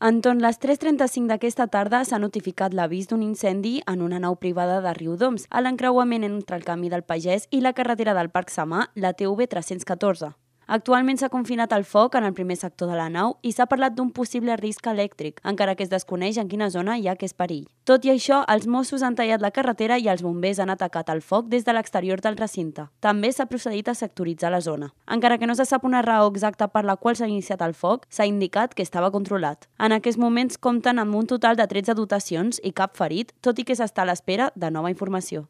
Entorn les 3.35 d'aquesta tarda s'ha notificat l'avís d'un incendi en una nau privada de Riudoms, a l'encreuament entre el camí del Pagès i la carretera del Parc Samà, la TV 314. Actualment s'ha confinat el foc en el primer sector de la nau i s'ha parlat d'un possible risc elèctric, encara que es desconeix en quina zona hi ha aquest perill. Tot i això, els Mossos han tallat la carretera i els bombers han atacat el foc des de l'exterior del recinte. També s'ha procedit a sectoritzar la zona. Encara que no se sap una raó exacta per la qual s'ha iniciat el foc, s'ha indicat que estava controlat. En aquests moments compten amb un total de 13 dotacions i cap ferit, tot i que s'està a l'espera de nova informació.